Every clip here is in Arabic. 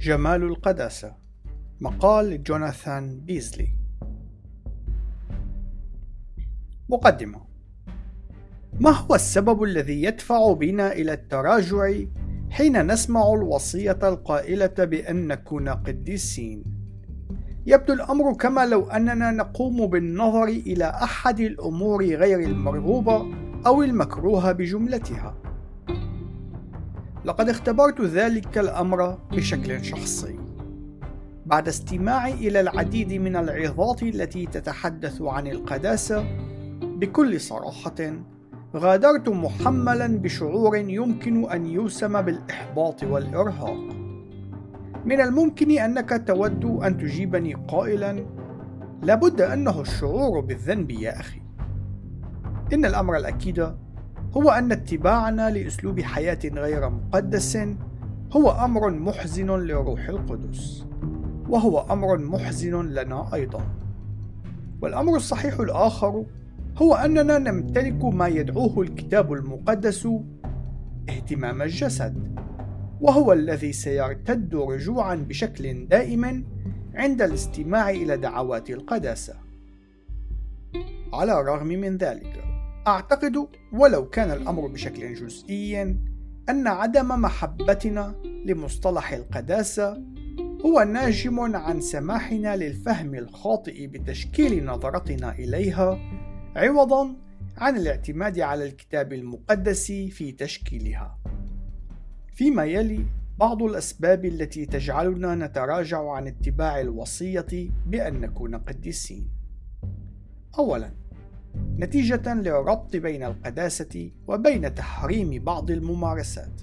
جمال القداسة مقال جوناثان بيزلي مقدمة ما هو السبب الذي يدفع بنا إلى التراجع حين نسمع الوصية القائلة بأن نكون قديسين؟ يبدو الأمر كما لو أننا نقوم بالنظر إلى أحد الأمور غير المرغوبة أو المكروهة بجملتها. لقد اختبرت ذلك الأمر بشكل شخصي. بعد استماعي إلى العديد من العظات التي تتحدث عن القداسة بكل صراحة غادرت محملا بشعور يمكن أن يوسم بالإحباط والإرهاق من الممكن أنك تود أن تجيبني قائلا لابد أنه الشعور بالذنب يا أخي إن الأمر الأكيد هو أن اتباعنا لأسلوب حياة غير مقدس هو أمر محزن لروح القدس وهو أمر محزن لنا أيضا. والأمر الصحيح الآخر هو أننا نمتلك ما يدعوه الكتاب المقدس اهتمام الجسد وهو الذي سيرتد رجوعا بشكل دائم عند الاستماع إلى دعوات القداسة. على الرغم من ذلك أعتقد ولو كان الأمر بشكل جزئي أن عدم محبتنا لمصطلح القداسة هو ناجم عن سماحنا للفهم الخاطئ بتشكيل نظرتنا إليها عوضا عن الاعتماد على الكتاب المقدس في تشكيلها. فيما يلي بعض الأسباب التي تجعلنا نتراجع عن اتباع الوصية بأن نكون قديسين. اولا نتيجة للربط بين القداسة وبين تحريم بعض الممارسات.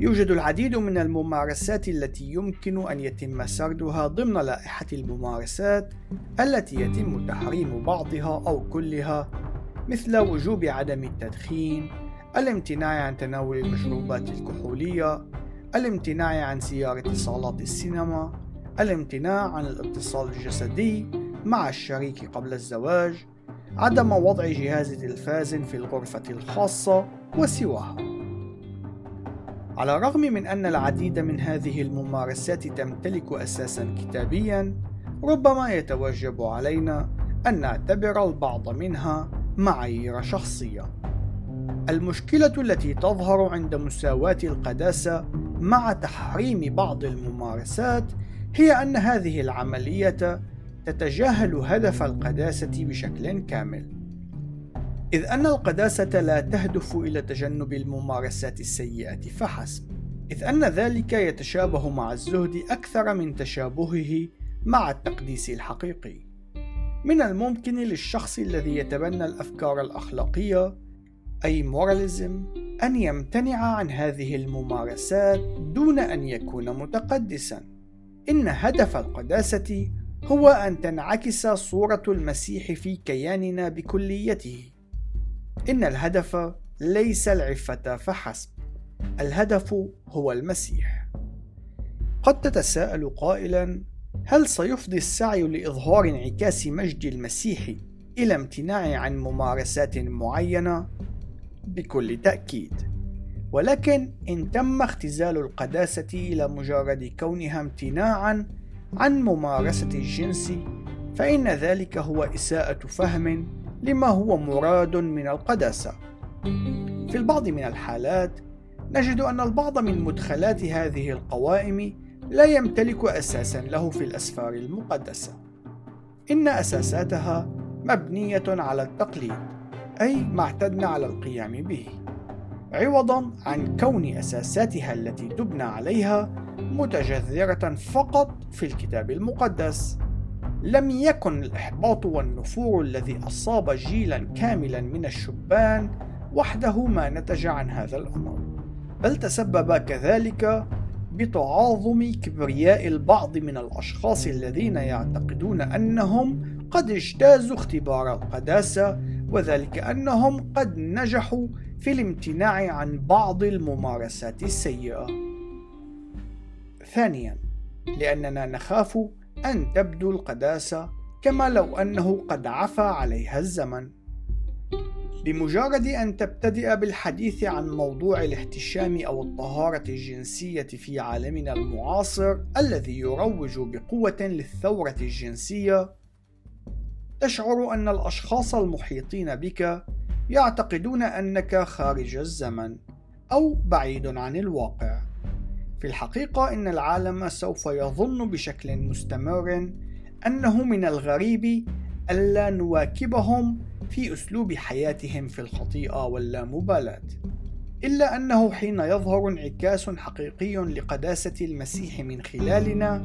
يوجد العديد من الممارسات التي يمكن أن يتم سردها ضمن لائحة الممارسات التي يتم تحريم بعضها أو كلها مثل وجوب عدم التدخين، الامتناع عن تناول المشروبات الكحولية، الامتناع عن زيارة صالات السينما، الامتناع عن الاتصال الجسدي مع الشريك قبل الزواج، عدم وضع جهاز تلفاز في الغرفة الخاصة وسواها. على الرغم من أن العديد من هذه الممارسات تمتلك أساسا كتابيا ربما يتوجب علينا أن نعتبر البعض منها معايير شخصية المشكلة التي تظهر عند مساواة القداسة مع تحريم بعض الممارسات هي أن هذه العملية تتجاهل هدف القداسة بشكل كامل إذ أن القداسة لا تهدف إلى تجنب الممارسات السيئة فحسب، إذ أن ذلك يتشابه مع الزهد أكثر من تشابهه مع التقديس الحقيقي. من الممكن للشخص الذي يتبنى الأفكار الأخلاقية أي موراليزم أن يمتنع عن هذه الممارسات دون أن يكون متقدسا. إن هدف القداسة هو أن تنعكس صورة المسيح في كياننا بكليته إن الهدف ليس العفة فحسب، الهدف هو المسيح. قد تتساءل قائلا: هل سيفضي السعي لإظهار انعكاس مجد المسيح إلى امتناع عن ممارسات معينة؟ بكل تأكيد. ولكن إن تم اختزال القداسة إلى مجرد كونها امتناعا عن ممارسة الجنس، فإن ذلك هو إساءة فهم لما هو مراد من القداسة. في البعض من الحالات نجد أن البعض من مدخلات هذه القوائم لا يمتلك أساسا له في الأسفار المقدسة. إن أساساتها مبنية على التقليد، أي ما اعتدنا على القيام به، عوضا عن كون أساساتها التي تبنى عليها متجذرة فقط في الكتاب المقدس. لم يكن الإحباط والنفور الذي أصاب جيلا كاملا من الشبان وحده ما نتج عن هذا الأمر بل تسبب كذلك بتعاظم كبرياء البعض من الأشخاص الذين يعتقدون أنهم قد اجتازوا اختبار القداسة وذلك أنهم قد نجحوا في الامتناع عن بعض الممارسات السيئة. ثانيا، لأننا نخاف أن تبدو القداسة كما لو أنه قد عفى عليها الزمن بمجرد أن تبتدئ بالحديث عن موضوع الاحتشام أو الطهارة الجنسية في عالمنا المعاصر الذي يروج بقوة للثورة الجنسية، تشعر أن الأشخاص المحيطين بك يعتقدون أنك خارج الزمن أو بعيد عن الواقع. في الحقيقة إن العالم سوف يظن بشكل مستمر أنه من الغريب ألا نواكبهم في أسلوب حياتهم في الخطيئة واللامبالاة إلا أنه حين يظهر انعكاس حقيقي لقداسة المسيح من خلالنا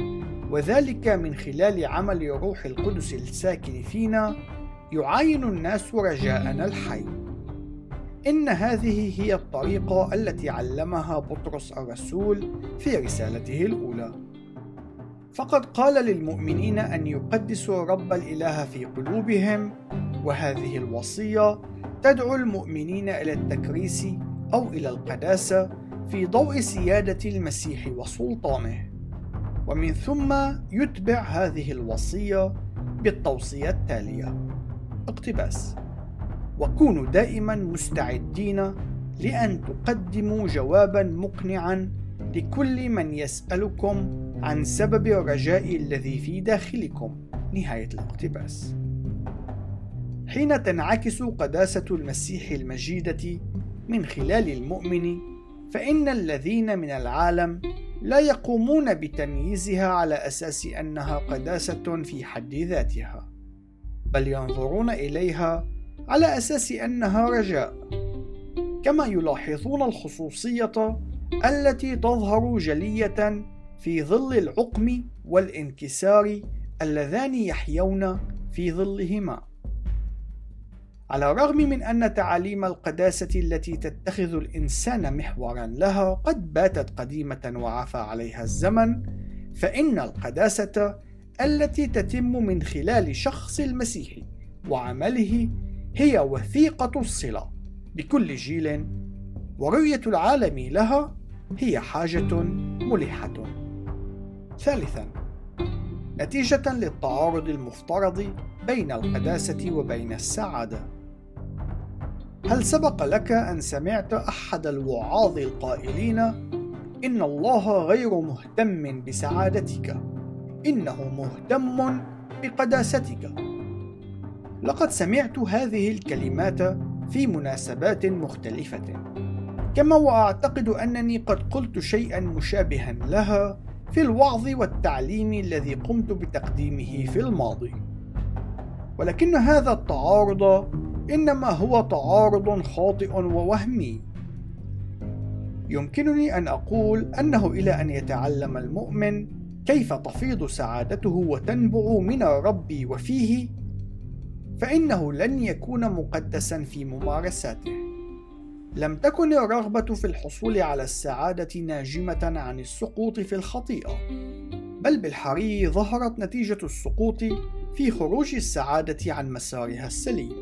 وذلك من خلال عمل روح القدس الساكن فينا يعاين الناس رجاءنا الحي. إن هذه هي الطريقة التي علمها بطرس الرسول في رسالته الأولى. فقد قال للمؤمنين أن يقدسوا رب الإله في قلوبهم وهذه الوصية تدعو المؤمنين إلى التكريس أو إلى القداسة في ضوء سيادة المسيح وسلطانه. ومن ثم يتبع هذه الوصية بالتوصية التالية. اقتباس. وكونوا دائما مستعدين لأن تقدموا جوابا مقنعا لكل من يسألكم عن سبب الرجاء الذي في داخلكم. نهاية الاقتباس. حين تنعكس قداسة المسيح المجيدة من خلال المؤمن فإن الذين من العالم لا يقومون بتمييزها على أساس أنها قداسة في حد ذاتها بل ينظرون إليها على أساس أنها رجاء كما يلاحظون الخصوصية التي تظهر جلية في ظل العقم والانكسار اللذان يحيون في ظلهما. على الرغم من أن تعاليم القداسة التي تتخذ الإنسان محورا لها قد باتت قديمة وعفى عليها الزمن فإن القداسة التي تتم من خلال شخص المسيح وعمله هي وثيقة الصلة بكل جيل ورؤية العالم لها هي حاجة ملحة. ثالثا نتيجة للتعارض المفترض بين القداسة وبين السعادة. هل سبق لك أن سمعت أحد الوعاظ القائلين: إن الله غير مهتم بسعادتك، إنه مهتم بقداستك. لقد سمعت هذه الكلمات في مناسبات مختلفة كما وأعتقد أنني قد قلت شيئا مشابها لها في الوعظ والتعليم الذي قمت بتقديمه في الماضي ولكن هذا التعارض إنما هو تعارض خاطئ ووهمي يمكنني أن أقول أنه إلى أن يتعلم المؤمن كيف تفيض سعادته وتنبع من الرب وفيه فإنه لن يكون مقدسا في ممارساته. لم تكن الرغبة في الحصول على السعادة ناجمة عن السقوط في الخطيئة، بل بالحري ظهرت نتيجة السقوط في خروج السعادة عن مسارها السليم.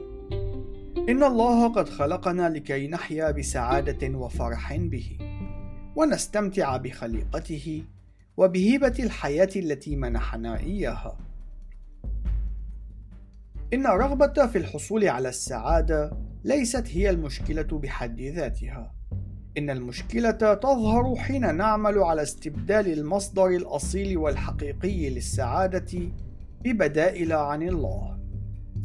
إن الله قد خلقنا لكي نحيا بسعادة وفرح به، ونستمتع بخليقته وبهبة الحياة التي منحنا إياها. إن الرغبة في الحصول على السعادة ليست هي المشكلة بحد ذاتها. إن المشكلة تظهر حين نعمل على استبدال المصدر الأصيل والحقيقي للسعادة ببدائل عن الله.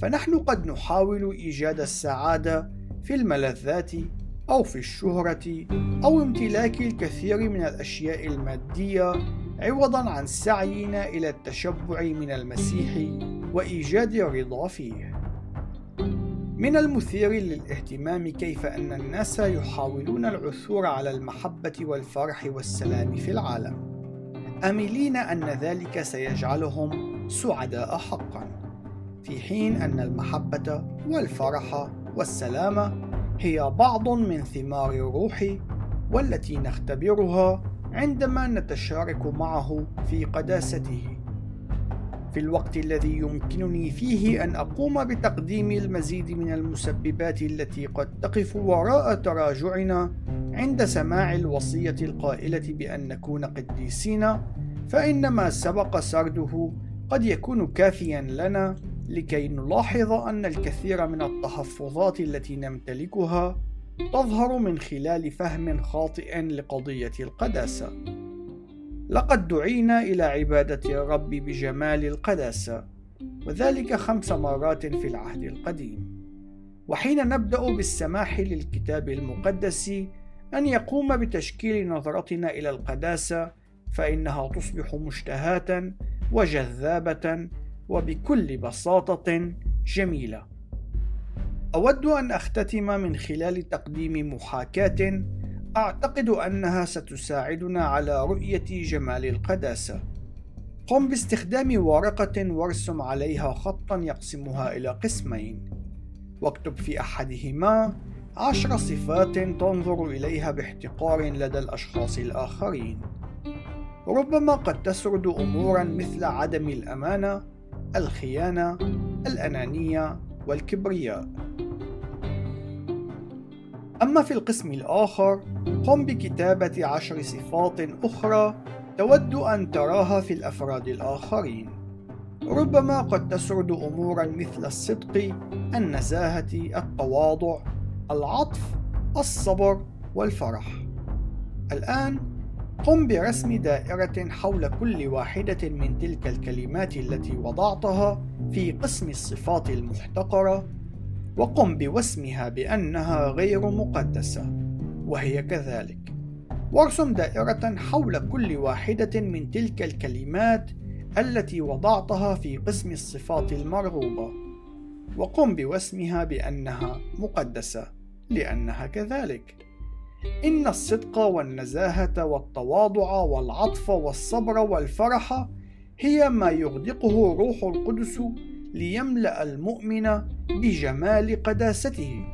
فنحن قد نحاول إيجاد السعادة في الملذات أو في الشهرة أو امتلاك الكثير من الأشياء المادية عوضا عن سعينا إلى التشبع من المسيح وإيجاد الرضا فيه. من المثير للاهتمام كيف أن الناس يحاولون العثور على المحبة والفرح والسلام في العالم، آملين أن ذلك سيجعلهم سعداء حقًا، في حين أن المحبة والفرح والسلام هي بعض من ثمار الروح والتي نختبرها عندما نتشارك معه في قداسته. في الوقت الذي يمكنني فيه أن أقوم بتقديم المزيد من المسببات التي قد تقف وراء تراجعنا عند سماع الوصية القائلة بأن نكون قديسين فان ما سبق سرده قد يكون كافيا لنا لكي نلاحظ أن الكثير من التحفظات التي نمتلكها تظهر من خلال فهم خاطئ لقضية القداسة. لقد دعينا إلى عبادة الرب بجمال القداسة، وذلك خمس مرات في العهد القديم. وحين نبدأ بالسماح للكتاب المقدس أن يقوم بتشكيل نظرتنا إلى القداسة، فإنها تصبح مشتهاة وجذابة وبكل بساطة جميلة. أود أن أختتم من خلال تقديم محاكاة أعتقد أنها ستساعدنا على رؤية جمال القداسة. قم باستخدام ورقة وارسم عليها خطا يقسمها إلى قسمين، واكتب في أحدهما عشر صفات تنظر إليها باحتقار لدى الأشخاص الآخرين. ربما قد تسرد أمورا مثل عدم الأمانة، الخيانة، الأنانية، والكبرياء. أما في القسم الآخر قم بكتابة عشر صفات أخرى تود أن تراها في الأفراد الآخرين. ربما قد تسرد أمورا مثل الصدق النزاهة التواضع العطف الصبر والفرح. الآن قم برسم دائرة حول كل واحدة من تلك الكلمات التي وضعتها في قسم الصفات المحتقرة وقم بوسمها بأنها غير مقدسة وهي كذلك. وارسم دائرة حول كل واحدة من تلك الكلمات التي وضعتها في قسم الصفات المرغوبة. وقم بوسمها بأنها مقدسة لأنها كذلك. إن الصدق والنزاهة والتواضع والعطف والصبر والفرح هي ما يغدقه روح القدس ليملأ المؤمن بجمال قداسته.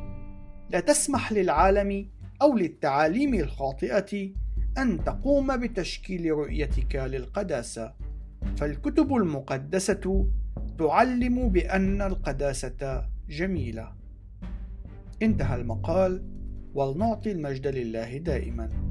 لا تسمح للعالم أو للتعاليم الخاطئة أن تقوم بتشكيل رؤيتك للقداسة. فالكتب المقدسة تعلم بأن القداسة جميلة. انتهى المقال ولنعطي المجد لله دائما.